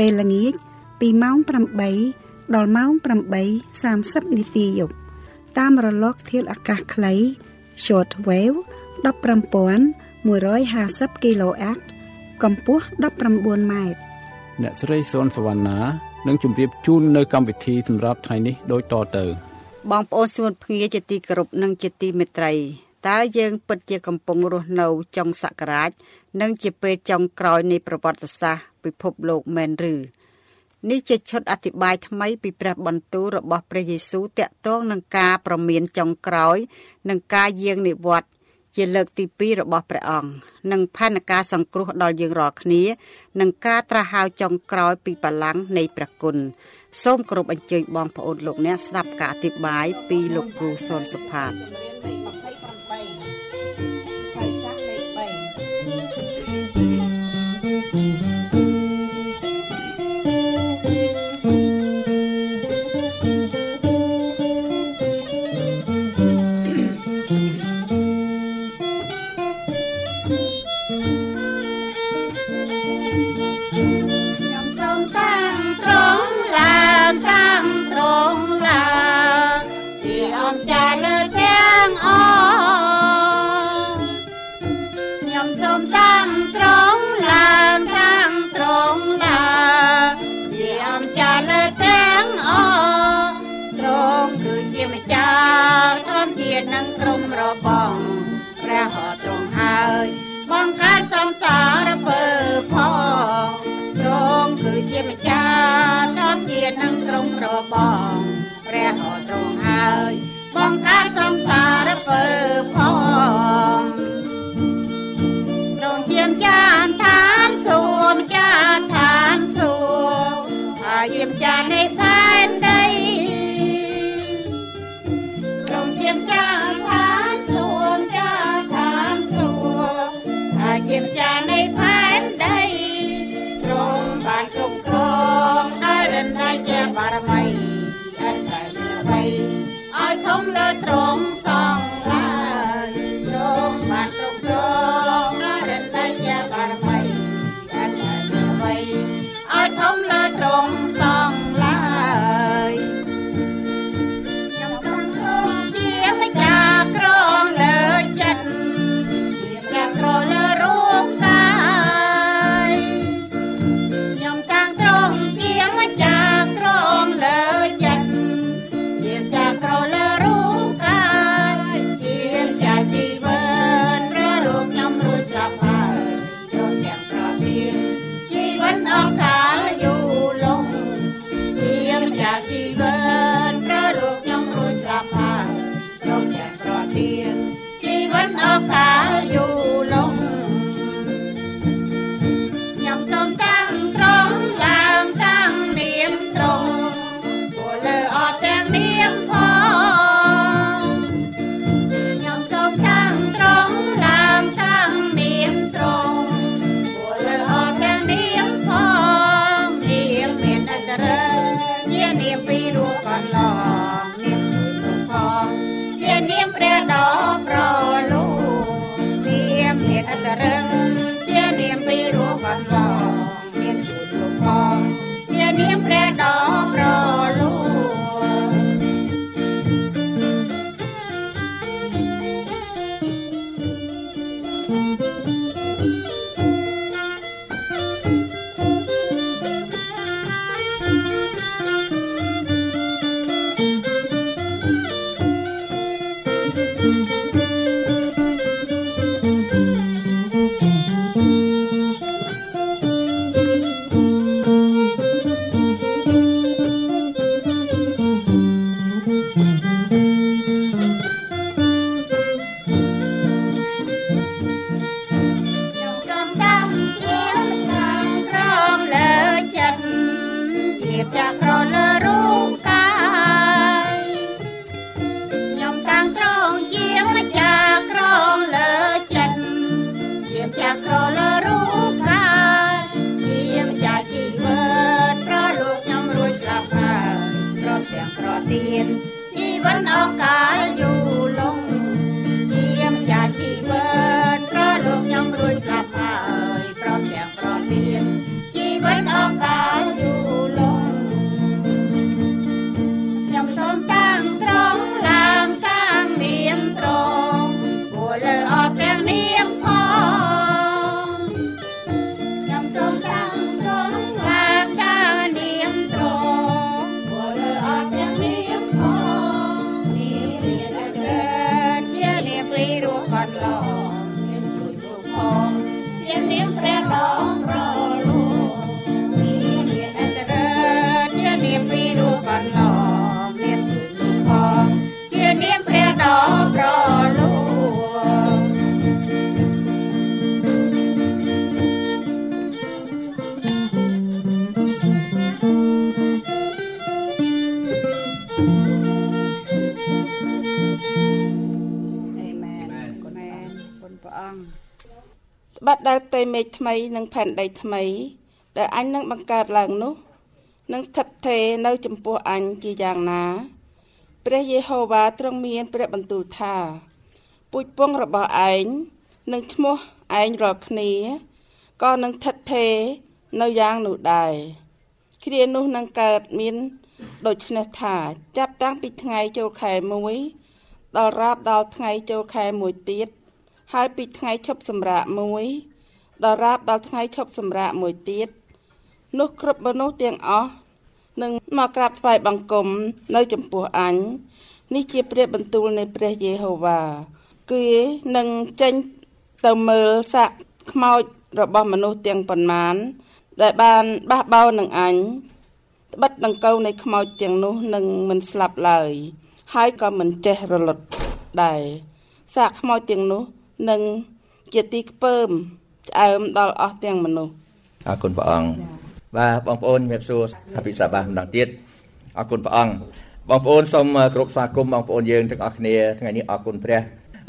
ពេលល្ងាចពីម៉ោង8ដល់ម៉ោង8:30នាទីយប់តាមរលកធាតុអាកាសខ្លី short wave 15150 kHz កម្ពស់19ម៉ែត្រអ្នកស្រីសុនសវណ្ណានឹងជម្រាបជូននៅកម្មវិធីសម្រាប់ថ្ងៃនេះដូចតទៅ បងប្អូនសួនភ្ងាជាទីគោរពនិងជាទីមេត្រីតើយើងពិតជាកំពុងរស់នៅចុងសករាជនិងជាពេលចុងក្រោយនៃប្រវត្តិសាស្ត្រ ពិភពលោកមែនឬនេះជាឈុតអធិប្បាយថ្មីពីព្រះបន្ទូលរបស់ព្រះយេស៊ូវតាក់ទងនឹងការប្រមានចុងក្រោយនិងការយាងនិវត្តន៍ជាលើកទី2របស់ព្រះអង្គនិងផែនការសង្គ្រោះដល់យើងរាល់គ្នានិងការត្រាស់ហៅចុងក្រោយពីបលាំងនៃព្រះគុណសូមគោរពអញ្ជើញបងប្អូនលោកអ្នកស្ដាប់ការអធិប្បាយពីលោកគ្រូសុនសុផាត ងរបងព្រះក៏ទ្រង់ហើយបងកើតសំសា ร้อง ជានាម ដែលផ្ទៃមេឃថ្មីនិងផែនដីថ្មី ដែលអញនឹងបង្កើតឡើងនោះនឹងស្ថិតថេរនៅចំពោះអញជាយ៉ាងណាព្រះយេហូវ៉ាទ្រង់មានព្រះបន្ទូលថាពូជពងរបស់ឯងនឹងឈ្មោះឯងរាល់គ្នាក៏នឹងស្ថិតថេរនៅយ៉ាងនោះដែរគ្រានោះនឹងកើតមានដូច្នេះថាចាប់តាំងពីថ្ងៃចូលខែ1ដល់រាប់ដល់ថ្ងៃចូលខែ1ទៀតហើយពីថ្ងៃឈប់សម្រាកមួយ ដល់រាបដល់ថ្ងៃឈប់សម្រាកមួយទៀតនោះគ្រប់មនុស្សទាំងអស់នឹងមកក្រាបថ្វាយបង្គំនៅចំពោះអញនេះជាព្រះបន្ទូលនៃព្រះយេហូវ៉ាគឺនឹងចេញទៅមើលសាក់ខ្មោចរបស់មនុស្សទាំងប៉ុន្មាន ដែលបានបះបោរនឹងអញត្បិតដង្កូវនៃខ្មោចទាំងនោះនឹងមិនស្លាប់ឡើយ ហើយក៏មិនចេះរលត់ដែរសាកខ្មោចទាំងនោះនឹងជាទីខ្ពើម ឆ្អើមដល់អស់ទាំងមនុស្សអរគុណព្រះអង្គបាទបងប្អូនជំរាបសួរអភិសាបាម្ដងទៀតអរគុណព្រះអង្គបងប្អូនសូមគ្រប់ស្វាគមន៍បងប្អូនយើងទាំងអស់គ្នាថ្ងៃនេះអរគុណព្រះ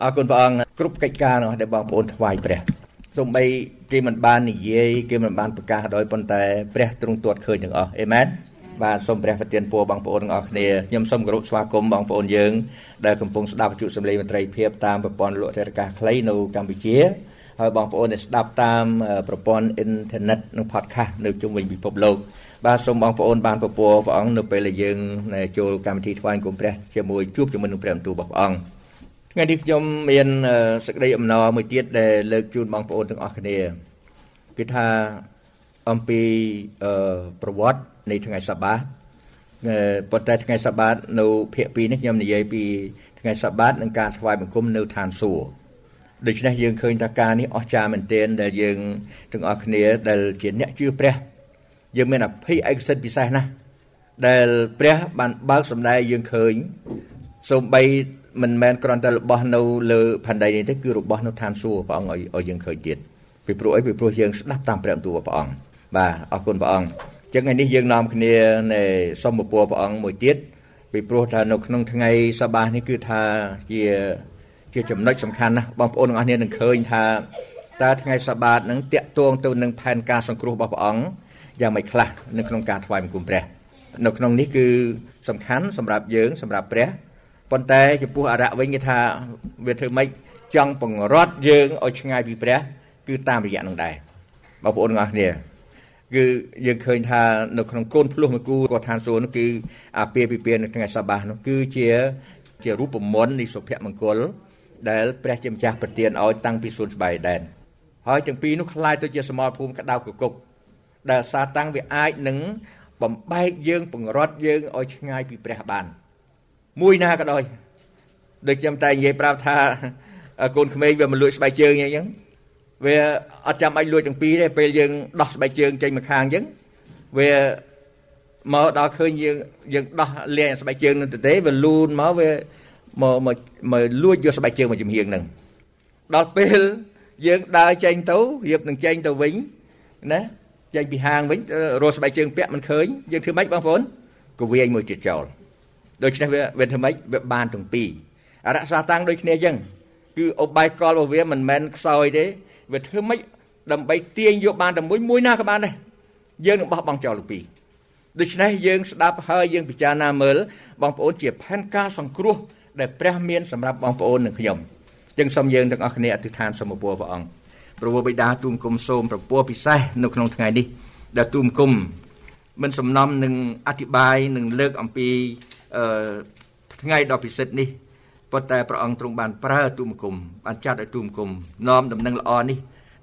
អរគុណព្រះអង្គគ្រប់កិច្ចការរបស់ដែលបងប្អូនថ្វាយព្រះសូម្បីគេមិនបាននិយាយគេមិនបានប្រកាសដោយប៉ុន្តែព្រះទ្រង់ទួតឃើញទាំងអស់អេមែនបាទសូមព្រះប្រទានពរបងប្អូនទាំងអស់គ្នាខ្ញុំសូមគោរពស្វាគមន៍បងប្អូនយើងដែលកំពុងស្ដាប់វិទ្យុសំឡេងមន្ត្រីភាពតាមប្រព័ន្ធលោកធារកាសខ្លីនៅកម្ពុជា ហើយបងប្អូនដែលស្ដាប់តាមប្រព័ន្ធអ៊ីនធឺណិតនិង podcast នៅជុំវិញពិភពលោកបាទសូមបងប្អូនបានពពរព្រះអង្គនៅពេលដែលយើងចូលកម្មវិធីថ្វាយគុំព្រះជាមួយជួបជាមួយនឹងព្រះបន្ទូលរបស់ព្រះអង្គថ្ងៃនេះខ្ញុំមានសេចក្តីអំណរមួយទៀតដែលលើកជូនបងប្អូនទាំងអស់គ្នាគឺថាអំពីប្រវត្តិនៃថ្ងៃសបាតប៉ុន្តែថ្ងៃសបាតនៅភាគ2នេះខ្ញុំនិយាយពីថ្ងៃសបាតនិងការថ្វាយបង្គំនៅឋានសួគ៌ ដូច្នេះយើងឃើញថាការនេះអស្ចារ្យមែនទែនដែលយើងទាំងអស់គ្នាដែលជាអ្នកជឿព្រះយើងមានអភ័យឯកសិទ្ធិពិសេសណាស់ដែលព្រះបានបើកសម្ដែងយើងឃើញសូម្បីមិនមែនគ្រាន់តែរបស់នៅលើផែនដីនេះទេគឺរបស់នៅឋានសួគ៌ព្រះអង្គឲ្យយើងឃើញទៀតពីព្រោះអីពីព្រោះយើងស្ដាប់តាមព្រះបន្ទូលរបស់ព្រះអង្គបាទអរគុណព្រះអង្គចឹងថ្ងៃនេះយើងនាំគ្នានៃសុំពពរព្រះអង្គមួយទៀតពីព្រោះថានៅក្នុងថ្ងៃសបានេះគឺថាជា ជាចំណុចសំខាន់ណាស់បងប្អូនទាំងអស់គ្នានឹងឃើញថាតើថ្ងៃសបាតនឹងតាក់ទងទៅនឹងផែនការសង្គ្រោះរបស់ព្រះអង្គយ៉ាងម៉េចខ្លះនៅក្នុងការថ្វាយបង្គំព្រះនៅក្នុងនេះគឺសំខាន់សម្រាប់យើងសម្រាប់ព្រះប៉ុន្តែចំពោះអរៈវិញគេថាវាធ្វើម៉េចចង់បង្រត់យើងឲ្យឆ្ងាយពីព្រះ គឺតាមរយៈនឹងដែរបងប្អូនទាំងអស់គ្នាគឺយើងឃើញថានៅក្នុងកូនភ្លោះមួយគូក៏ឋានសួគ៌នោះគឺអាពាហ៍ពិពាហ៍នៅថ្ងៃសបាសនោះគឺជាជារូបមន្តនៃសុភមង្គល ដែលព្រះជាម្ចាស់ប្រទានឲ្យតាំងពីសួនស្បៃដែនហើយទាំងពីរនោះคล้ายទៅជាសមរភូមិក្តៅកគុកដែលសាតាំងវាអាចនឹងបំបែកយើងបង្រត់យើងឲ្យឆ្ងាយពីព្រះបានមួយណាក៏ដោយដូចខ្ញុំតែនិយាយប្រាប់ថាកូនក្មេងវាមកលួចស្បែកជើងអញ្ចឹងវាអត់ចាំបាច់លួចទាំងពីរទេពេលយើងដោះស្បែកជើងចេញមកខាងអញ្ចឹងវាមកដល់ឃើញយើងយើងដោះលាងស្បែកជើងនឹងទៅទេវាលូនមកវា មកមកមកលួចយកស្បែកជើងមកចំហៀងហ្នឹងដល់ពេលយើងដើរចេញទៅរៀបនឹងចេញទៅវិញណាចេញពីហាងវិញរស់ស្បែកជើងពាក់មិនឃើញយើងធ្វើម៉េចបងប្អូនក៏វាយមួយទៀតចោលដូច្នេះវាវាធ្វើម៉េចវាបានទាំងពីរអរសាតាំងដូចគ្នាអញ្ចឹងគឺអបាយកលរបស់វាមិនមែនខ្សោយទេវាធ្វើម៉េចដើម្បីទាញយកបានតែមួយមួយណាក៏បានដែរយើងនឹងបោះបង់ចោលទាំងពីរដូច្នេះយើងស្ដាប់ហើយយើងពិចារណាមើលបងប្អូនជាផែនការសង្គ្រោះ ដែលព្រះមានសម្រាប់បងប្អូននិងខ្ញុំចឹងសូមយើងទាំងអស់គ្នាអធិដ្ឋានសូមអរព្រះអង្គព្រះបិតាទូមគុំសូមប្រពោះពិសេសនៅក្នុងថ្ងៃនេះដែលទូមគុំមិនសំណំនឹងអធិប្បាយនឹងលើកអំពីអឺថ្ងៃដ៏ពិសិដ្ឋនេះប៉ុន្តែព្រះអង្គទ្រង់បានប្រើទូមគុំបានចាត់ឲ្យទូមគុំនាំដំណឹងល្អនេះ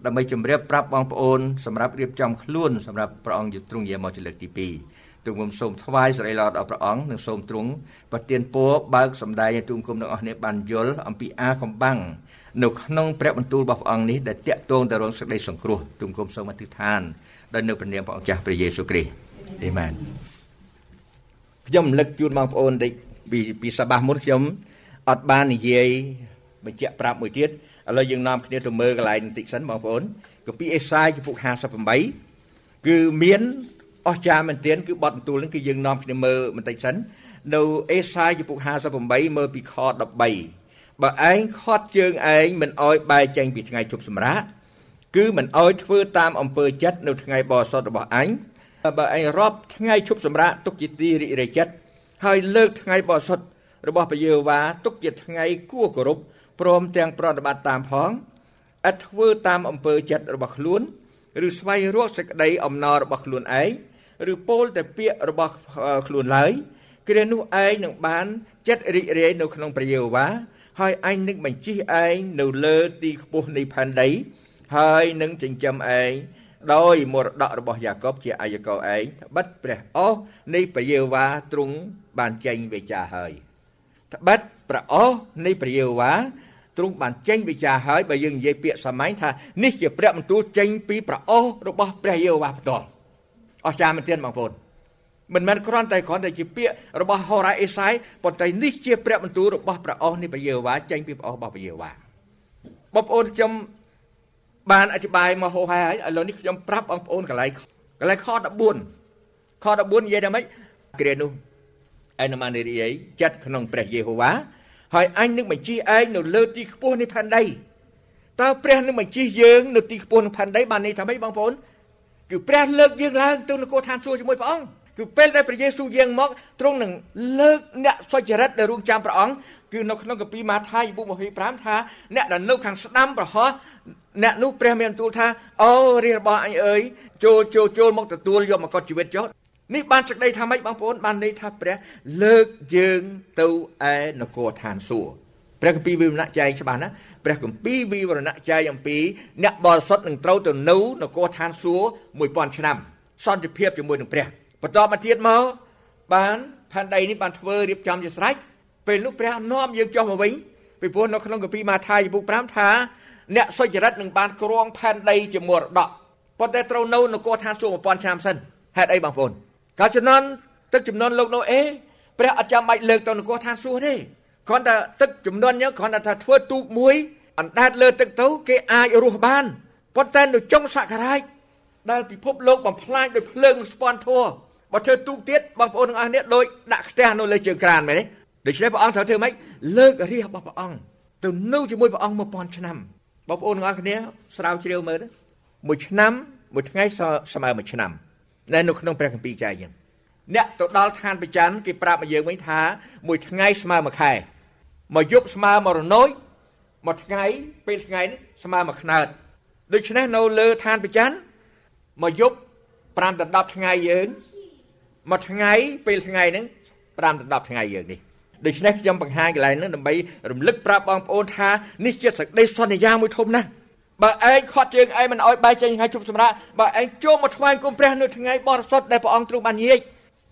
ដើម្បីជម្រាបប្រាប់បងប្អូនសម្រាប់រៀបចំខ្លួនសម្រាប់ព្រះអង្គទ្រង់យាមកជាលើកទី2 ទូមគុំសូមថ្វាយសេរីល្អដល់ព្រះអង្គនិងសូមទ្រង់ប្រទានពរបើកសម្ដែងឲ្យទូមគុំទាំងអស់គ្នាបានយល់អំពីអាកំបាំងនៅក្នុងព្រះបន្ទូលរបស់ព្រះអង្គនេះដែលតាក់ទងទៅរងសេចក្តីសង្គ្រោះទូមគុំសូមអធិដ្ឋានដោយនៅព្រះនាមព្រះអង្គចាស់ព្រះយេស៊ូវគ្រីស្ទអេមែនខ្ញុំរំលឹកជូនបងប្អូនតិចពីពីសបាសមុនខ្ញុំអត់បាននិយាយបញ្ជាក់ប្រាប់មួយទៀតឥឡូវយើងនាំគ្នាទៅមើលកន្លែងបន្តិចសិនបងប្អូនកាពីអេសាយចំពុក58គឺមាន អស្ចារ្យមែនទែនគឺបទបន្ទូលនេះគឺយើងនាំគ្នាមើលបន្តិចសិននៅអេសាយចំពុក58មើលពីខ13បើឯងខាត់ជើងឯងមិនអោយបែកចេញពីថ្ងៃជប់សម្រាកគឺមិនអោយធ្វើតាមអំពើចិត្តនៅថ្ងៃបរិសុទ្ធរបស់អញបើឯងរាប់ថ្ងៃឈប់សម្រាកទុកជាទីរីករាយចិត្តហើយលើកថ្ងៃបរិសុទ្ធរបស់ព្រះយេហូវ៉ាទុកជាថ្ងៃគួរគោរពព្រមទាំងប្រតិបត្តិតាមផងឥតធ្វើតាមអំពើចិត្តរបស់ខ្លួន ឬស្វែងរកសេចក្តីអំណររបស់ខ្លួនឯង ឬពោលតែពាក្យរបស់ខ្លួនឡើយគ្រានោះឯងនឹងបានចិត្តរីករាយនៅក្នុងព្រះយេហូវ៉ាហើយអញនឹងបញ្ជិះឯងនៅលើទីខ្ពស់នៃផែនដី ហើយនឹងចិញ្ចឹមឯងដោយមរតករបស់យ៉ាកុបជាអាយកោឯងត្បិតព្រះអស់នៃព្រះយេហូវ៉ាទ្រង់បានចេញវិចារហើយត្បិតព្រះអស់នៃព្រះយេហូវ៉ាទ្រង់បានចេញវិចារហើយបើយើងនិយាយពាក្យសម័យថានេះជាព្រះបន្ទូលចេញពីព្រះអស់របស់ព្រះយេហូវ៉ាផ្ទាល់ អស្ចារ្យមែនទែនបងប្អូនមិនមែនគ្រាន់តែគ្រាន់តែជាពាក្យរបស់ហោរ៉ាអេសាយប៉ុន្តែនេះជាព្រះបន្ទូលរបស់ព្រះអស់នៃព្រះយេហូវ៉ាចេញពីព្រះអស់របស់ព្រះយេហូវ៉ាបងប្អូនខ្ញុំបានអធិប្បាយមកហោហែហើយឥឡូវនេះខ្ញុំប្រាប់បងប្អូនកន្លែងកន្លែងខ14ខ14និយាយថាម៉េចគ្រានោះឯនម៉ានេរីចិត្តក្នុងព្រះយេហូវ៉ាហើយអញនឹងបញ្ជិះឯងនៅលើទីខ្ពស់នៃផែនដីតើព្រះនឹងបញ្ជិះយើងនៅទីខ្ពស់នៃផែនដីបានន័យថាម៉េចបងប្អូន គឺព្រះលើកយើងឡើងទៅនគរឋានសួគ៌ជាមួយព្រះអង្គគឺពេលដែលព្រះយេស៊ូវយាងមកទ្រង់នឹងលើកអ្នកសុចរិតដែលរងចាំព្រះអង្គគឺនៅក្នុងកាពីម៉ាថាយពុ25ថាអ្នកដែលនៅខាងស្ដាំប្រហោះអ្នកនោះព្រះមានទូលថាអូរាជរបស់អញអើយចូលចូលចូលមកទទួលយកមកកត់ជីវិតចុះនេះបានសេចក្តីថាម៉េចបងប្អូនបានន័យថាព្រះលើកយើងទៅឯនគរឋានសួគ៌ ព្រះគម្ពីរវិវរណៈចែងច្បាស់ណាព្រះគម្ពីរវិវរណៈចែងអំពីអ្នកបរិសុទ្ធនឹងត្រូវទៅនៅនគរឋានសួគ៌1000ឆ្នាំសន្តិភាពជាមួយនឹងព្រះបន្តមកទៀតមកបានផែនដីនេះបានធ្វើរៀបចំជាស្រេចពេលនោះព្រះនាំយើងចុះមកវិញពីព្រោះនៅក្នុងកាពីម៉ាថាយពុក5ថាអ្នកសុចរិតនឹងបានគ្រងផែនដីជាមរតកប៉ុន្តែត្រូវនៅនគរឋានសួគ៌1000ឆ្នាំសិនហេតុអីបងប្អូនកាលជំនាន់ទឹកជំនាន់លោកណូអេព្រះអត់ចាំបាច់លើកទៅនគរឋានសួគ៌ទេ គ្រាន់តែទឹកជំនាន់យើងគ្រាន់តែថាធ្វើទូកមួយអណ្ដែតលើទឹកទៅគេអាចរស់បានប៉ុន្តែនៅចុងសក្ការ័យដែលពិភពលោកបំផ្លាញដោយភ្លើងស្ពាន់ធัวបើធ្វើទូកទៀតបងប្អូនទាំងអស់នេះដូចដាក់ខ្ទះនៅលើជើងក្រានមែនទេដូច្នេះព្រះអង្គត្រូវធ្វើម៉េចលើករាជរបស់ព្រះអង្គទៅនៅជាមួយព្រះអង្គ1000ឆ្នាំបងប្អូនទាំងអស់គ្នាស្រាវជ្រាវមើលមួយឆ្នាំមួយថ្ងៃស្មើមួយឆ្នាំនៅនៅក្នុងព្រះគម្ពីរចែកយ៉ាងអ្នកទៅដល់ឋានប្រច័នគេប្រាប់មកយើងវិញថាមួយថ្ងៃស្មើមួយខែ មួយយប់ស្មើមួយរណោយមួយថ្ងៃពេលថ្ងៃស្មើមួយខ្នើតដូច្នេះនៅលើឋានប្រច័នមួយយប់5ដល់10ថ្ងៃយើងមួយថ្ងៃពេលថ្ងៃហ្នឹង5ដល់10ថ្ងៃយើងនេះដូច្នេះខ្ញុំបង្ហាញកន្លែងហ្នឹងដើម្បីរំលឹកប្រាប់បងប្អូនថានេះជាសេចក្តីសន្យាមួយធំណាស់បើឯងខាត់ជើងឯងមិនអោយបែកចេញថ្ងៃជប់សម្រាប់បើឯងចូលមកថ្វាយគុំព្រះនៅថ្ងៃបរិសុទ្ធដែលព្រះអង្គទ្រង់បាននិយាយ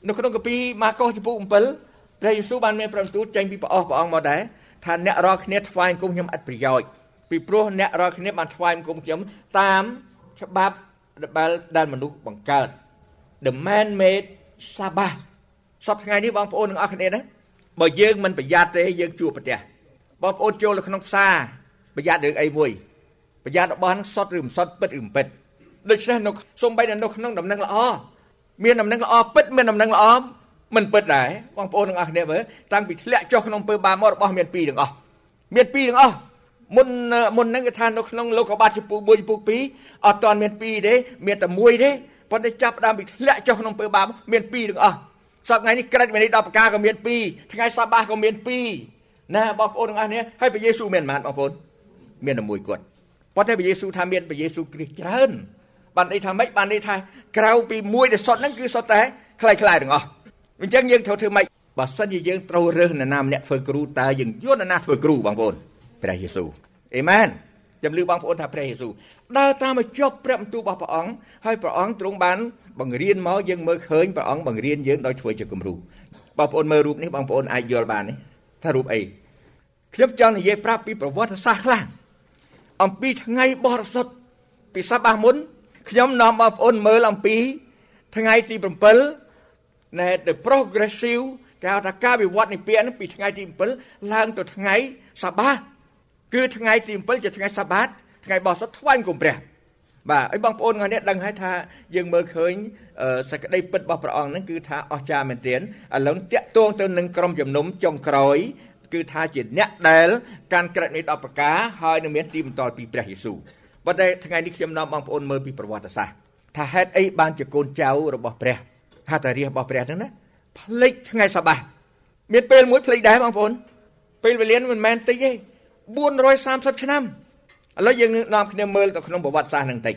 នៅក្នុងកាពីម៉ាកុសចំពោះ7 ព្រះយេស៊ូវបានមានប្របន្ទូលចេញពីព្រះអស់ព្រះអង្គមកដែរថាអ្នករាល់គ្នាថ្វាយគុំខ្ញុំឥតប្រយោជន៍ពីព្រោះអ្នករាល់គ្នាបានថ្វាយគុំខ្ញុំតាមច្បាប់ដែលមនុស្សបង្កើត the man made sabbath សពថ្ងៃនេះបងប្អូនទាំងអស់គ្នាណាបើយើងមិនប្រយ័ត្នទេយើងជួបប្រទះបងប្អូនចូលទៅក្នុងផ្សារប្រយ័ត្នរឿងអីមួយប្រយ័ត្នរបស់នឹងសុតឬមិនសុតពិតឬមិនពិតដូច្នេះនៅសំបីនៅក្នុងដំណឹងល្អមានដំណឹងល្អពិតមានដំណឹងល្អ មិនពិតដែរបងប្អូនទាំងអស់គ្នាមើលតាំងពីធ្លាក់ចុះក្នុងពើបាមករបស់មានពីរទាំងអស់មានពីរទាំងអស់មុនមុនហ្នឹងគេថានៅក្នុងលោកបាទចំពោះ1ចំពោះ2អត់តាន់មានពីរទេមានតែមួយទេប៉ុន្តែចាប់ដើមពីធ្លាក់ចុះក្នុងពើបាមមានពីរទាំងអស់សប្តាហ៍ថ្ងៃនេះក្រិតមាននេះដល់ប្រការក៏មានពីរថ្ងៃសប្តាហ៍ក៏មានពីរណាបងប្អូនទាំងអស់គ្នាហើយព្រះយេស៊ូវមានប៉ុន្មានបងប្អូនមានតែមួយគាត់ប៉ុន្តែព្រះយេស៊ូវថាមានព្រះយេស៊ូវគ្រីស្ទច្រើនបានន័យថាម៉េចបានន័យថាក្រៅពីមួយដែលសុទ្ធហ្នឹងគឺសុទ្ធតែខ្លីៗទាំងអស់ អញ្ចឹងយើងត្រូវធ្វើម៉េចបើសិនជាយើងត្រូវរើសនរណាម្នាក់ធ្វើគ្រូតើយើងយល់នរណាធ្វើគ្រូបងប្អូនព្រះយេស៊ូវអេមែនចាំលឺបងប្អូនថាព្រះយេស៊ូវដើរតាមមកជាប់ព្រះបន្ទូលរបស់ព្រះអង្គហើយព្រះអង្គទ្រង់បានបង្រៀនមកយើងមើលឃើញព្រះអង្គបង្រៀនយើងដោយធ្វើជាគំរូបងប្អូនមើលរូបនេះបងប្អូនអាចយល់បានទេថារូបអីខ្ញុំចង់និយាយប្រាប់ពីប្រវត្តិសាស្ត្រខ្លះអំពីថ្ងៃបរិសុទ្ធពីសបាមុនខ្ញុំនាំបងប្អូនមើលអំពីថ្ងៃទី7 ណែ the progressive គេហៅថាការវិវត្តនៃពាក្យនេះពីថ្ងៃទី7ឡើងទៅថ្ងៃសបាតគឺថ្ងៃទី7ជាថ្ងៃសបាតថ្ងៃបោះសុតថ្វាយគុំព្រះបាទឲ្យបងប្អូនថ្ងៃនេះដឹងហើយថាយើងមើលឃើញសក្តីពិតរបស់ព្រះអង្គហ្នឹងគឺថាអស្ចារ្យមែនទែនឥឡូវតាក់ទងទៅនឹងក្រុមជំនុំចុងក្រោយគឺថាជាអ្នកដែលកាន់ក្រិតនេះដល់ប្រការហើយនឹងមានទីបន្តពីព្រះយេស៊ូវប៉ុន្តែថ្ងៃនេះខ្ញុំនាំបងប្អូនមើលពីប្រវត្តិសាស្ត្រថាហេតុអីបានជាកូនចៅរបស់ព្រះ ថាតារារបស់ព្រះហ្នឹងណាផ្លេចថ្ងៃសបាសមានពេលមួយផ្លេចដែរបងប្អូនពេលវេលាមិនមែនតិចទេ430ឆ្នាំឥឡូវយើងនាំគ្នាមើលទៅក្នុងប្រវត្តិសាស្ត្រហ្នឹងតិច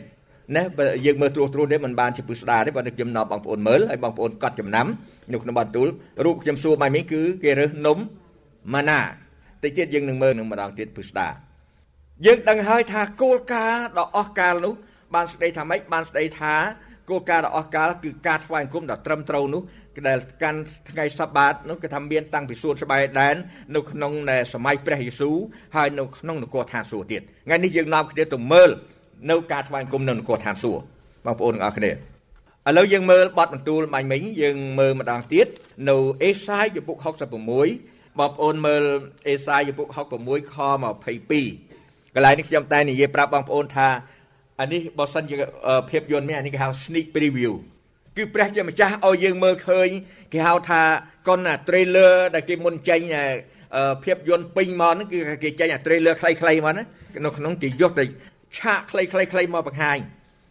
ណាបើយើងមើលត្រួសត្រួសទេមិនបានជាពិស្ដារទេបើខ្ញុំនាំបងប្អូនមើលហើយបងប្អូនកត់ចំណាំនៅក្នុងបន្ទូលរូបខ្ញុំសួរមកនេះគឺគេរើសនំម៉ាណាតិចទៀតយើងនឹងមើលនឹងម្ដងទៀតពិស្ដារយើងដឹងហើយថាគោលការណ៍ដ៏អស្ចារ្យនោះបានស្ដីថាម៉េចបានស្ដីថា គោលការណ៍ដ៏អស្ចារ្យគឺការថ្វាយអង្គមដ៏ត្រឹមត្រូវនោះដែលកាន់ថ្ងៃសបាតនោះគឺថាមានតាំងពីសួនស្បែកដែននៅក្នុងសម័យព្រះយេស៊ូវហើយនៅក្នុងនគរឋានសួគ៌ទៀតថ្ងៃនេះយើងនាំគ្នាទៅមើលនៅការថ្វាយអង្គមនៅនគរឋានសួគ៌បងប្អូនទាំងអស់គ្នាឥឡូវយើងមើលបទបន្ទូលបាញ់មិញយើងមើលម្ដងទៀតនៅអេសាយជំពូក66បងប្អូនមើលអេសាយជំពូក66ខ22កន្លែងនេះខ្ញុំតែនិយាយប្រាប់បងប្អូនថា អានេះបើសិនជាភាពយន្តមានអានេះគេហៅ sneak preview គឺព្រះជាម្ចាស់ឲ្យយើងមើលឃើញគេហៅថាកុន trailer ដែលគេមុនចេញភាពយន្តពេញមកហ្នឹងគឺគេចេញអា trailer ខ្លីៗមកណានៅក្នុងគេយកទៅឆាកខ្លីៗមកបង្ហាញ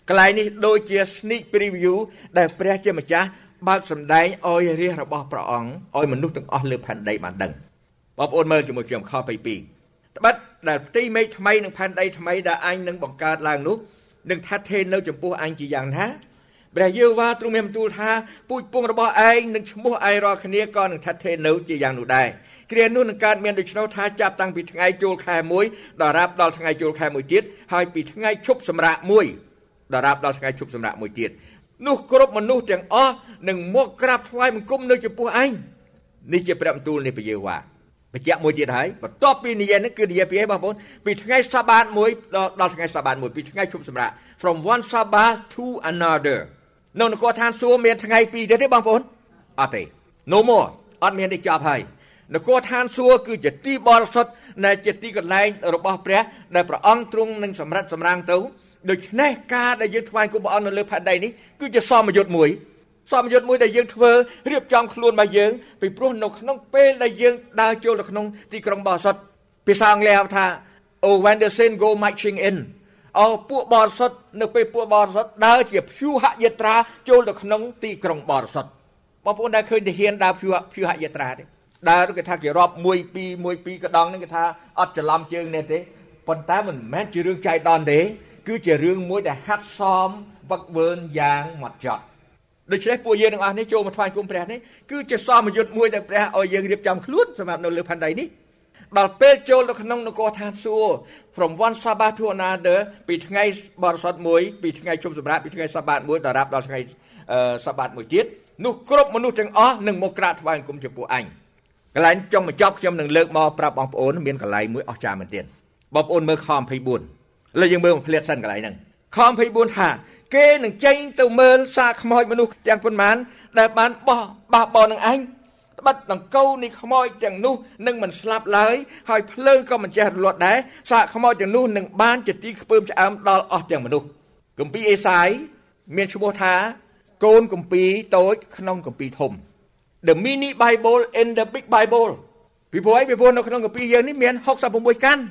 កន្លែងនេះដូចជា sneak preview ដែលព្រះជាម្ចាស់បើកសម្ដែងឲ្យរាជរបស់ព្រះអង្គឲ្យមនុស្សទាំងអស់លើផែនដីបានដឹងបងប្អូនមើលជាមួយខ្ញុំខ22ត្បិតដែលផ្ទៃមេឃថ្មីនិងផែនដីថ្មីដែលអញនឹងបង្កើតឡើងនោះ នឹងថាត់ថេរនៅចំពោះអញជាយ៉ាងណាព្រះយេហូវ៉ាទ្រង់មានបន្ទូលថាពូជពងរបស់ឯងនឹងឈ្មោះឯងរាល់គ្នាក៏នឹងថាត់ថេរនៅជាយ៉ាងនោះដែរគ្រានោះនឹងកើតមានដូច្នោះថាចាប់តាំងពីថ្ងៃចូលខែ1ដល់រាប់ដល់ថ្ងៃចូលខែ1ទៀតហើយពីថ្ងៃឈប់សម្រាក1ដល់រាប់ដល់ថ្ងៃឈប់សម្រាក1ទៀតនោះគ្រប់មនុស្សទាំងអស់នឹងមកក្រាបថ្វាយបង្គំនៅចំពោះឯងនេះជាព្រះបន្ទូលនៃព្រះយេហូវ៉ា បញ្ជាក់មួយទៀតហើយបន្ទាប់ពីនិយាយនេះគឺនិយាយពីអីបងប្អូនពីថ្ងៃសាបាតមួយដល់ដល់ថ្ងៃសាបាតមួយពីថ្ងៃឈប់សម្រាក from one sabbath to another នៅនគរឋានសួគ៌មានថ្ងៃពីរទៀតទេបងប្អូនអត់ទេ no more អត់មានទេចប់ហើយនគរឋានសួគ៌គឺជាទីបរិសុទ្ធដែលជាទីកន្លែងរបស់ព្រះ ដែលព្រះអង្គទ្រង់នឹងសម្រិតសម្រាំងទៅដូច្នេះការដែលយើងថ្វាយគុំព្រះអង្គនៅលើផែនដីនេះគឺជាសមយុទ្ធមួយ សមយុទ្ធមួយដែលយើងធ្វើរៀបចំខ្លួនរបស់យើងពីព្រោះនៅក្នុងពេលដែលយើងដើរចូលទៅក្នុងទីក្រុងបរិសុទ្ធភាសាអង់គ្លេសហៅថា oh when the sin go marching in អោពួកបរិសុទ្ធនៅពេលពួកបរិសុទ្ធដើរជាព្យូហយាត្រាចូលទៅក្នុងទីក្រុងបរិសុទ្ធបងប្អូនដែលឃើញទាហានដើរព្យូព្យូហយាត្រាទេដើរគេថាគេរាប់1 2 1 2កដងហ្នឹងគេថាអត់ច្រឡំជើងនេះទេប៉ុន្តែមិនមែនជារឿងចៃដន្យទេគឺជារឿងមួយដែលហាត់សមវឹកវើយ៉ាងម៉ត់ចត់ ដូច្នេះពួកយើងទាំងអស់នេះចូលមកថ្វាយគុំព្រះនេះគឺជាសមយុទ្ធមួយដែលព្រះឲ្យយើងរៀបចំខ្លួនសម្រាប់នៅលើផែនដីនេះដល់ពេលចូលទៅក្នុងនគរឋានសួគ៌ from one sabbath to another ពីថ្ងៃបរិសុទ្ធមួយពីថ្ងៃជុំសម្រាប់ពីថ្ងៃសបាតមួយដល់រាប់ដល់ថ្ងៃសបាតមួយទៀតនោះគ្រប់មនុស្សទាំងអស់នឹងមកក្រាបថ្វាយអង្គមចំពោះអញកន្លែងចុងបញ្ចប់ខ្ញុំនឹងលើកមកប្រាប់បងប្អូនមានកន្លែងមួយអស្ចារ្យមែនទែនបងប្អូនមើលខ24ឥឡូវយើងមើលផ្លាតសិនកន្លែងហ្នឹងខ24ថា គេនឹងចេញទៅមើលសាកខ្មោចមនុស្សទាំងប៉ុន្មាន ដែលបានបោះបះបោនឹងអញត្បិតដង្កូវនៃខ្មោចទាំងនោះនឹងមិនស្លាប់ឡើយហើយភ្លើងក៏មិនចេះរលត់ដែរសាកខ្មោចទាំងនោះនឹងបានជាទីខ្ពើមឆ្អើមដល់អស់ទាំងមនុស្សគម្ពីរអេសាយមានឈ្មោះថាកូនគម្ពីរតូចក្នុងគម្ពីរធំ The mini Bible in the big Bible ពីព្រោះអីពីព្រោះនៅក្នុងគម្ពីរយើងនេះមាន66កាន់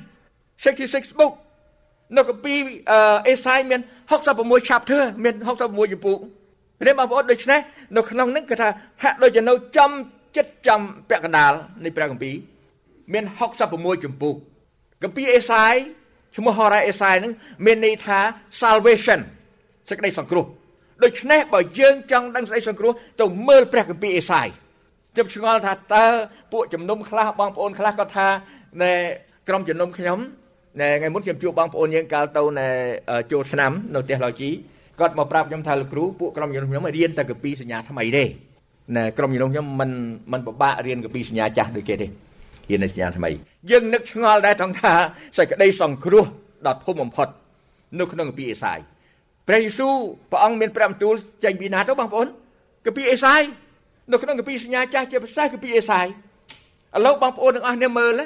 66 book នៅគម្ពីរអេសាយមាន66 chapter មាន66ជំពូកនេះបងប្អូនដូច្នេះនៅក្នុងហ្នឹងគឺថាហាក់ដូចជានៅចំចិត្តចំពាក់កណ្ដាលនៃព្រះគម្ពីរមាន66ចម្ពោះគម្ពីរអេសាយឈ្មោះហោរ៉ាអេសាយហ្នឹងមានន័យថា salvation សេចក្តីសង្គ្រោះដូច្នេះបើយើងចង់ដឹងសេចក្តីសង្គ្រោះទៅមើលព្រះគម្ពីរអេសាយជិបឆ្ងល់ថាតើពួកជំនុំខ្លះបងប្អូនខ្លះក៏ថាណែក្រុមជំនុំខ្ញុំ ណែថ្ងៃមុនខ្ញុំជួបបងប្អូនយើងកាលទៅណែចូលឆ្នាំនៅផ្ទះឡូជីគាត់មកប្រាប់ខ្ញុំថាលោកគ្រូពួកក្រុមជំនុំខ្ញុំរៀនតែគម្ពីរសញ្ញាថ្មីទេណែក្រុមជំនុំខ្ញុំមិនមិនពិបាករៀនគម្ពីរសញ្ញាចាស់ដូចគេទេរៀនសញ្ញាថ្មីយើងនឹកឆ្ងល់ដែរថងថាសេចក្តីសង្គ្រោះដ៏ធំបំផុតនៅក្នុងគម្ពីរអេសាយព្រះយេស៊ូវព្រះអង្គមានព្រះបន្ទូលចេញពីណាទៅបងប្អូនគម្ពីរអេសាយនៅក្នុងគម្ពីរសញ្ញាចាស់ជាភាសាគម្ពីរអេសាយឥឡូវបងប្អូនទាំងអស់គ្នាមើល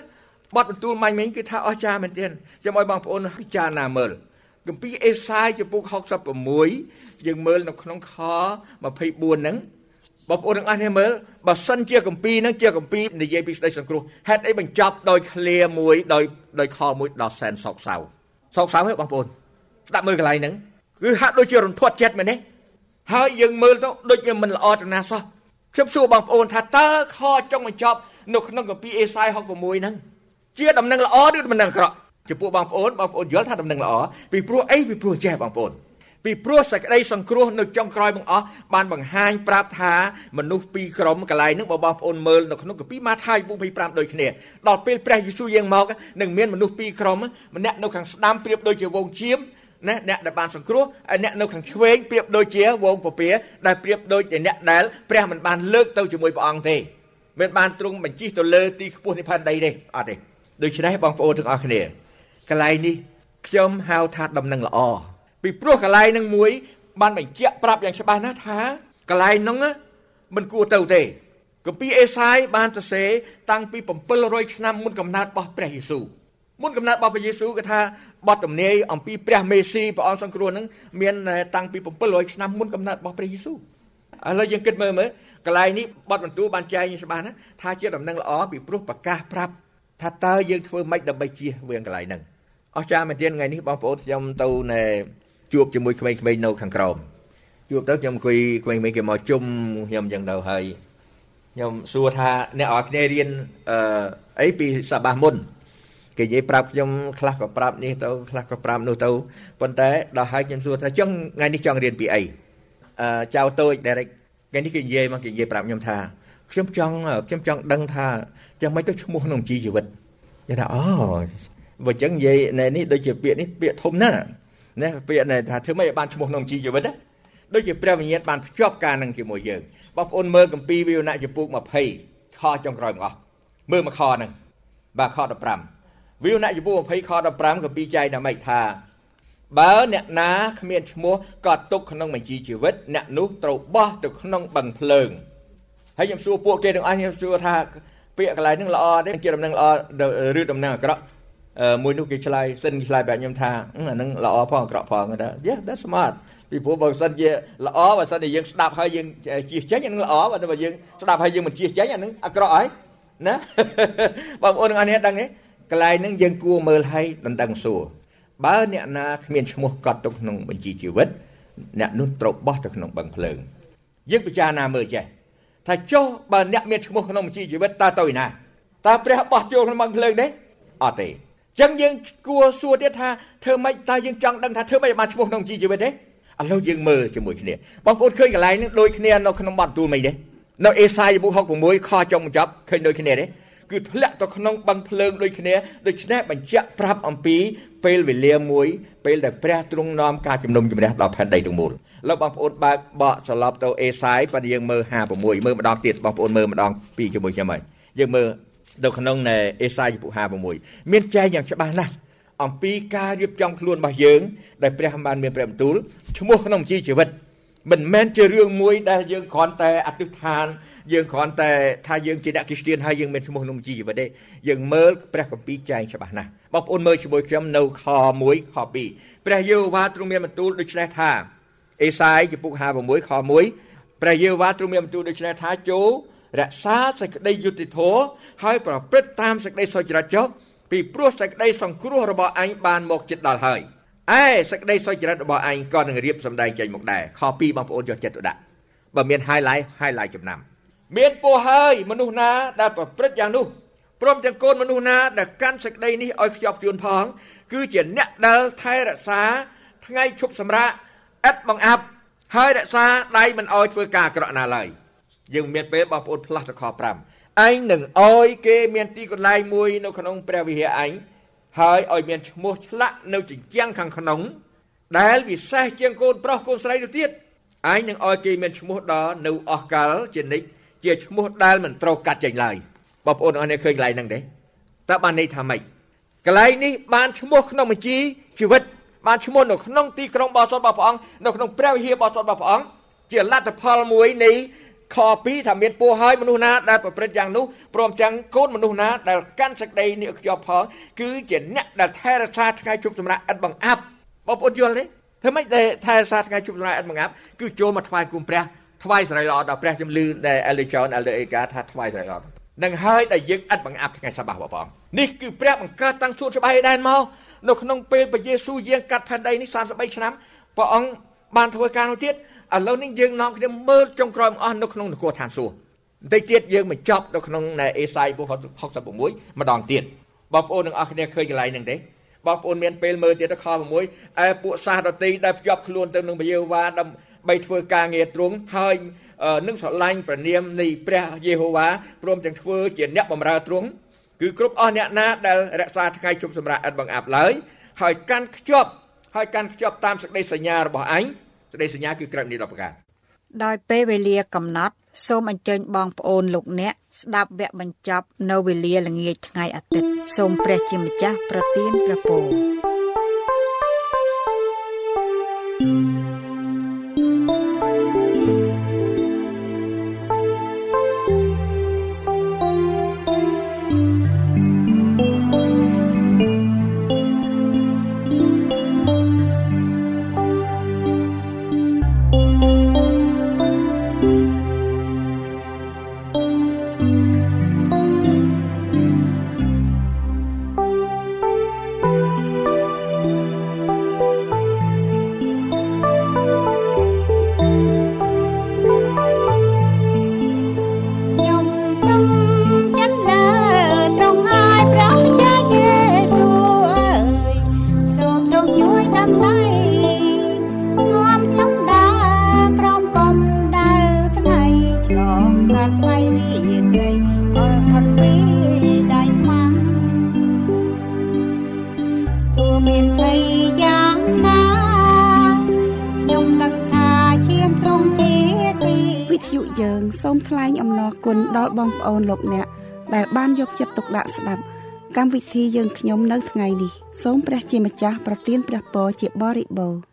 បទបន្ទូលមាញ់មិញគឺថាអស្ចារ្យមែនទែនចាំឲ្យបងប្អូនពិចារណាមើលគម្ពីរអេសាយចំពុក66យើងមើលនៅក្នុងខ24ហ្នឹងបងប្អូនទាំងអស់គ្នាមើលបើសិនជាគម្ពីរហ្នឹងជាគម្ពីរនិយាយពីស្ដីសង្គ្រោះហេតុអីបញ្ចប់ដោយឃ្លាមួយដោយដោយខមួយដល់សែនសោកសៅសោកសៅហ៎បងប្អូនស្ដាប់មើលកន្លែងហ្នឹងគឺហាក់ដូចជារន្ធត់ចិត្តមែនទេហើយយើងមើលទៅដូចជាមិនល្អទៅណាសោះខ្ញុំសួរបងប្អូនថាតើខចុងបញ្ចប់នៅក្នុងគម្ពីរអេសាយ66ហ្នឹង ជាដំណឹងល្អឬដំណឹងអាក្រក់ចំពោះបងប្អូនបងប្អូនយល់ថាដំណឹងល្អពីព្រោះអីពីព្រោះចេះបងប្អូនពីព្រោះសេចក្តីសង្គ្រោះនៅចុងក្រោយបង្អស់បានបង្ហាញប្រាប់ថាមនុស្សពីរក្រុមកន្លែងហ្នឹងបើបងប្អូនមើលនៅក្នុងគម្ពីរម៉ាថាយ25ដូចគ្នាដល់ពេលព្រះយេស៊ូវយាងមកនឹងមានមនុស្សពីរក្រុមម្នាក់នៅខាងស្ដាំប្រៀបដូចជាវងជៀមណាអ្នកដែលបានសង្គ្រោះហើយអ្នកនៅខាងឆ្វេងប្រៀបដូចជាវងពពាដែលប្រៀបដូចជាអ្នកដែលព្រះមិនបានលើកទៅជាមួយព្រះអង្គទេមិនបានទ្រង់បញ្ជិះទៅលើទីខ្ពស់នៃផែនដីទេអត់ទេ ដូច្នេះបងប្អូនទាំងអស់គ្នាកន្លែងនេះខ្ញុំហៅថាដំណឹងល្អពីព្រោះកន្លែងនឹងមួយ បានបញ្ជាក់ប្រាប់យ៉ាងច្បាស់ណាស់ថាកន្លែងហ្នឹងមិនគួរទៅទេគម្ពីរអេសាយបានសរសេរតាំងពី700ឆ្នាំមុនកំណើតរបស់ព្រះយេស៊ូវមុនកំណើតរបស់ព្រះយេស៊ូវគឺថាបទទំនាយអំពីព្រះមេស៊ីព្រះអង្គសង្គ្រោះនឹងមានតាំងពី700ឆ្នាំមុនកំណើតរបស់ព្រះយេស៊ូវឥឡូវយើងគិតមើលមើលកន្លែងនេះបទបន្ទូលបានចែងច្បាស់ណាថាជាដំណឹងល្អពីព្រោះប្រកាសប្រាប់ ថាតើយើងធ្វើម៉េចដើម្បីជៀសវាងកន្លែងហ្នឹងអស្ចារ្យមែនទែនថ្ងៃនេះបងប្អូនខ្ញុំទៅណែជួបជាមួយក្មេងៗនៅខាងក្រោមជួបទៅខ្ញុំអង្គុយក្មេងៗគេមកជុំខ្ញុំអញ្ចឹងទៅហើយខ្ញុំសួរថាអ្នកអរគ្នារៀនអឺអីពីសបាសមុនគេនិយាយប្រាប់ខ្ញុំខ្លះក៏ប្រាប់នេះទៅខ្លះក៏ប្រាប់នោះទៅប៉ុន្តែដល់ហើយខ្ញុំសួរថាចង់ថ្ងៃនេះចង់រៀនពីអីអឺចៅតូច direct ថ្ងៃនេះគេនិយាយមកគេនិយាយប្រាប់ខ្ញុំថា ខ្ញុំចង់ខ្ញុំចង់ដឹងថាយ៉ាងម៉េចទៅឈ្មោះក្នុងជីជីវិតគេថាអូបើអញ្ចឹងនិយាយនេះដូចជាពាក្យនេះពាក្យធំណាស់ណាពាក្យនេះថាធ្វើម៉េចឲ្យបានឈ្មោះក្នុងជីជីវិតណាដូចជាព្រះវិញ្ញាណបានភ្ជាប់ការនឹងជាមួយយើងបងប្អូនមើលកម្ពីវិវណៈចំពុក20ខចុងក្រោយមកអស់មើលមកខហ្នឹងបាទខ15វិវណៈចំពុក20ខ15កម្ពីចែកថាម៉េចថាបើអ្នកណាគ្មានឈ្មោះក៏ទុកក្នុងបញ្ជីជីវិតអ្នកនោះត្រូវបោះទៅក្នុងបឹងភ្លើង ហើយខ្ញុំសួរពួកគេទាំងអស់ខ្ញុំសួរថាពាក្យកន្លែងហ្នឹងល្អទេជាដំណឹងល្អឬដំណឹងអាក្រក់មួយនោះគេឆ្លើយសិនគេឆ្លើយប្រាប់ខ្ញុំថាអាហ្នឹងល្អផងអាក្រក់ផងថា Yeah that's smart ពីព្រោះបើសិនជាល្អបើសិនជាយើងស្ដាប់ហើយយើងជៀសចេញអាហ្នឹងល្អបើយើងស្ដាប់ហើយយើងមិនជៀសចេញអាហ្នឹងអាក្រក់ហើយណាបងប្អូនទាំងអស់នេះដឹងទេកន្លែងហ្នឹងយើងគួរមើលឲ្យដណ្ដឹងសួរបើអ្នកណាគ្មានឈ្មោះកត់ទៅក្នុងបញ្ជីជីវិតអ្នកនោះត្រូវបោះទៅក្នុងបឹងភ្លើងយើងពិចារណាមើលចេះ ថាចុះបើអ្នកមានឈ្មោះក្នុងបញ្ជីជីវិតតើទៅឯណាតើព្រះបោះចូលក្នុងបឹងភ្លើងទេអត់ទេចឹងយើងគួរសួរទៀតថាធ្វើម៉េចតើយើងចង់ដឹងថាធ្វើម៉េចបានឈ្មោះក្នុងជីជីវិតទេឥឡូវយើងមើលជាមួយគ្នាបងប្អូនឃើញកន្លែងនេះដូចគ្នានៅក្នុងបទទូលមិនទេនៅអេសាយបុក66ខចុងបញ្ចប់ឃើញដូចគ្នាទេគឺធ្លាក់ទៅក្នុងបឹងភ្លើងដូចគ្នាដូច្នេះបញ្ជាក់ប្រាប់អំពីពេលវេលាមួយពេលដែលព្រះទ្រង់នាំការជំនុំជម្រះដល់ផែនដីទាំងមូល លោកបងប្អូនបើកបកត្រឡប់ទៅអេសាយប៉ះយើងមើល56មើលម្ដងទៀតបងប្អូនមើលម្ដងពីរជាមួយខ្ញុំហើយយើងមើលនៅក្នុងអេសាយពុ56មានចែងយ៉ាងច្បាស់ណាស់អំពីការរៀបចំខ្លួនរបស់យើង ដែលព្រះបានមានព្រះបន្ទូលឈ្មោះក្នុងជីជីវិត មិនមែនជារឿងមួយដែលយើងគ្រាន់តែអធិដ្ឋានយើងគ្រាន់តែថាយើងជាអ្នកគ្រីស្ទានហើយយើងមានឈ្មោះក្នុងជីវិតទេយើងមើលព្រះគម្ពីរចែងច្បាស់ណាស់បងប្អូនមើលជាមួយខ្ញុំនៅខ1ខ2ព្រះយេហូវ៉ាទ្រង់មានបន្ទូលដូច្នេះថា អេសាយចំពុក56ខ1ព្រះយេហូវ៉ាទ្រង់មានបន្ទូលដូច្នេះថាចូលរក្សាសេចក្តីយុត្តិធម៌ហើយប្រព្រឹត្តតាមសេចក្តីសុចរិតចុះពីព្រោះសេចក្តីសង្គ្រោះរបស់អញបានមកចិត្តដល់ហើយឯសេចក្តីសុចរិតរបស់ឯងក៏នឹងរៀបសម្ដែងចេញមកដែរខ2បងប្អូនយកចិត្តទុកដាក់បើមាន highlight highlight ចំណាំ មានពោះហើយមនុស្សណាដែលប្រព្រឹត្តយ៉ាងនោះព្រមទាំងកូនមនុស្សណាដែលកាន់សេចក្តីនេះឲ្យខ្ជាប់ខ្ជួនផង គឺជាអ្នកដែលថែរក្សាថ្ងៃឈប់សម្រាក ឥតបង្អាប់ហើយរក្សាដៃមិនឲ្យធ្វើការអាក្រក់ណាឡើយយើងមានពេលបងប្អូនផ្លាស់ទៅខ5ឯងនឹងអោយគេមានទីកន្លែងមួយនៅក្នុងព្រះវិហារឯងហើយឲ្យមានឈ្មោះឆ្លាក់នៅជញ្ជាំងខាងក្នុង ដែលវិសេសជាងកូនប្រុសកូនស្រីទៅទៀតឯងនឹងឲ្យគេមានឈ្មោះដល់នៅអស់កាលជានិច្ចជាឈ្មោះដែលមិនត្រូវកាត់ចេញឡើយបងប្អូនអរនេះឃើញកន្លែងហ្នឹងទេតើបានន័យថាម៉េចកន្លែងនេះបានឈ្មោះក្នុងបញ្ជីជីវិត បានឈ្មោះនៅក្នុងទីក្រុងបោះសុតរបស់ព្រះអង្គនៅក្នុងព្រះវិហារបោះសុតរបស់ព្រះអង្គជាលទ្ធផលមួយនៃខ2ថាមានពោះហើយមនុស្សណាដែលប្រព្រឹត្តយ៉ាងនោះព្រមទាំងកូនមនុស្សណាដែលកាន់សេចក្តីនេះខ្ជាប់ផងគឺជាអ្នកដែលថែរក្សាថ្ងៃជប់សម្រាប់ឥតបង្អាប់បងប្អូនយល់ទេធ្វើម៉េចដែលថែរក្សាថ្ងៃជប់សម្រាប់ឥតបង្អាប់គឺចូលមកថ្វាយគុំព្រះថ្វាយសេរីល្អដល់ព្រះជំលឺដែល Elder John Elder Eka ថាថ្វាយសេរីល្អនឹងហើយដែលយើងឥតបង្អាប់ថ្ងៃសបារបស់ព្រះអង្គនេះគឺព្រះបង្កើតតាំងសួនស្បៃដែនមក នៅក្នុងពេលព្រះយេស៊ូវយាងកាត់ផែនដីនេះ33ឆ្នាំព្រះអង្គបានធ្វើការនោះទៀតឥឡូវនេះយើងនាំគ្នាមើលចុងក្រោយអស់នៅក្នុងនគរឋានសួគ៌បន្តិចទៀតយើងបញ្ចប់នៅក្នុងអេសាយពុ66ម្ដងទៀតបងប្អូនទាំងអស់គ្នាឃើញកន្លែងហ្នឹងទេបងប្អូនមានពេលមើលទៀតទៅខ6ឯពួកសាសដតីដែលភ្ជាប់ខ្លួនទៅនឹងពយេហូវ៉ាដើម្បីធ្វើការងារទ្រង់ហើយនឹងស្រឡាញ់ព្រះនាមនៃព្រះយេហូវ៉ាព្រមទាំងធ្វើជាអ្នកបម្រើទ្រង់ គឺគ្រប់អស់អ្នកណាដែលរក្សាថ្ងៃជប់សម្រាប់ឥតបង្អាប់ឡើយហើយកាន់ខ្ជាប់ហើយកាន់ខ្ជាប់តាមសេចក្តីសញ្ញារបស់អញសេចក្តីសញ្ញាគឺក្រឹបនេះ10ប្រការដោយពេលវេលាកំណត់សូមអញ្ជើញបងប្អូនលោកអ្នកស្ដាប់វគ្គបញ្ចប់នៅវេលាល្ងាចថ្ងៃអាទិត្យសូមព្រះជាម្ចាស់ប្រទានព្រះពរ thank you ចិត្តទុកដាក់ស្ដាប់កម្មវិធីយើងខ្ញុំនៅថ្ងៃនេះសូមព្រះជាម្ចាស់ប្រទានព្រះពរជាបរិបូរណ៍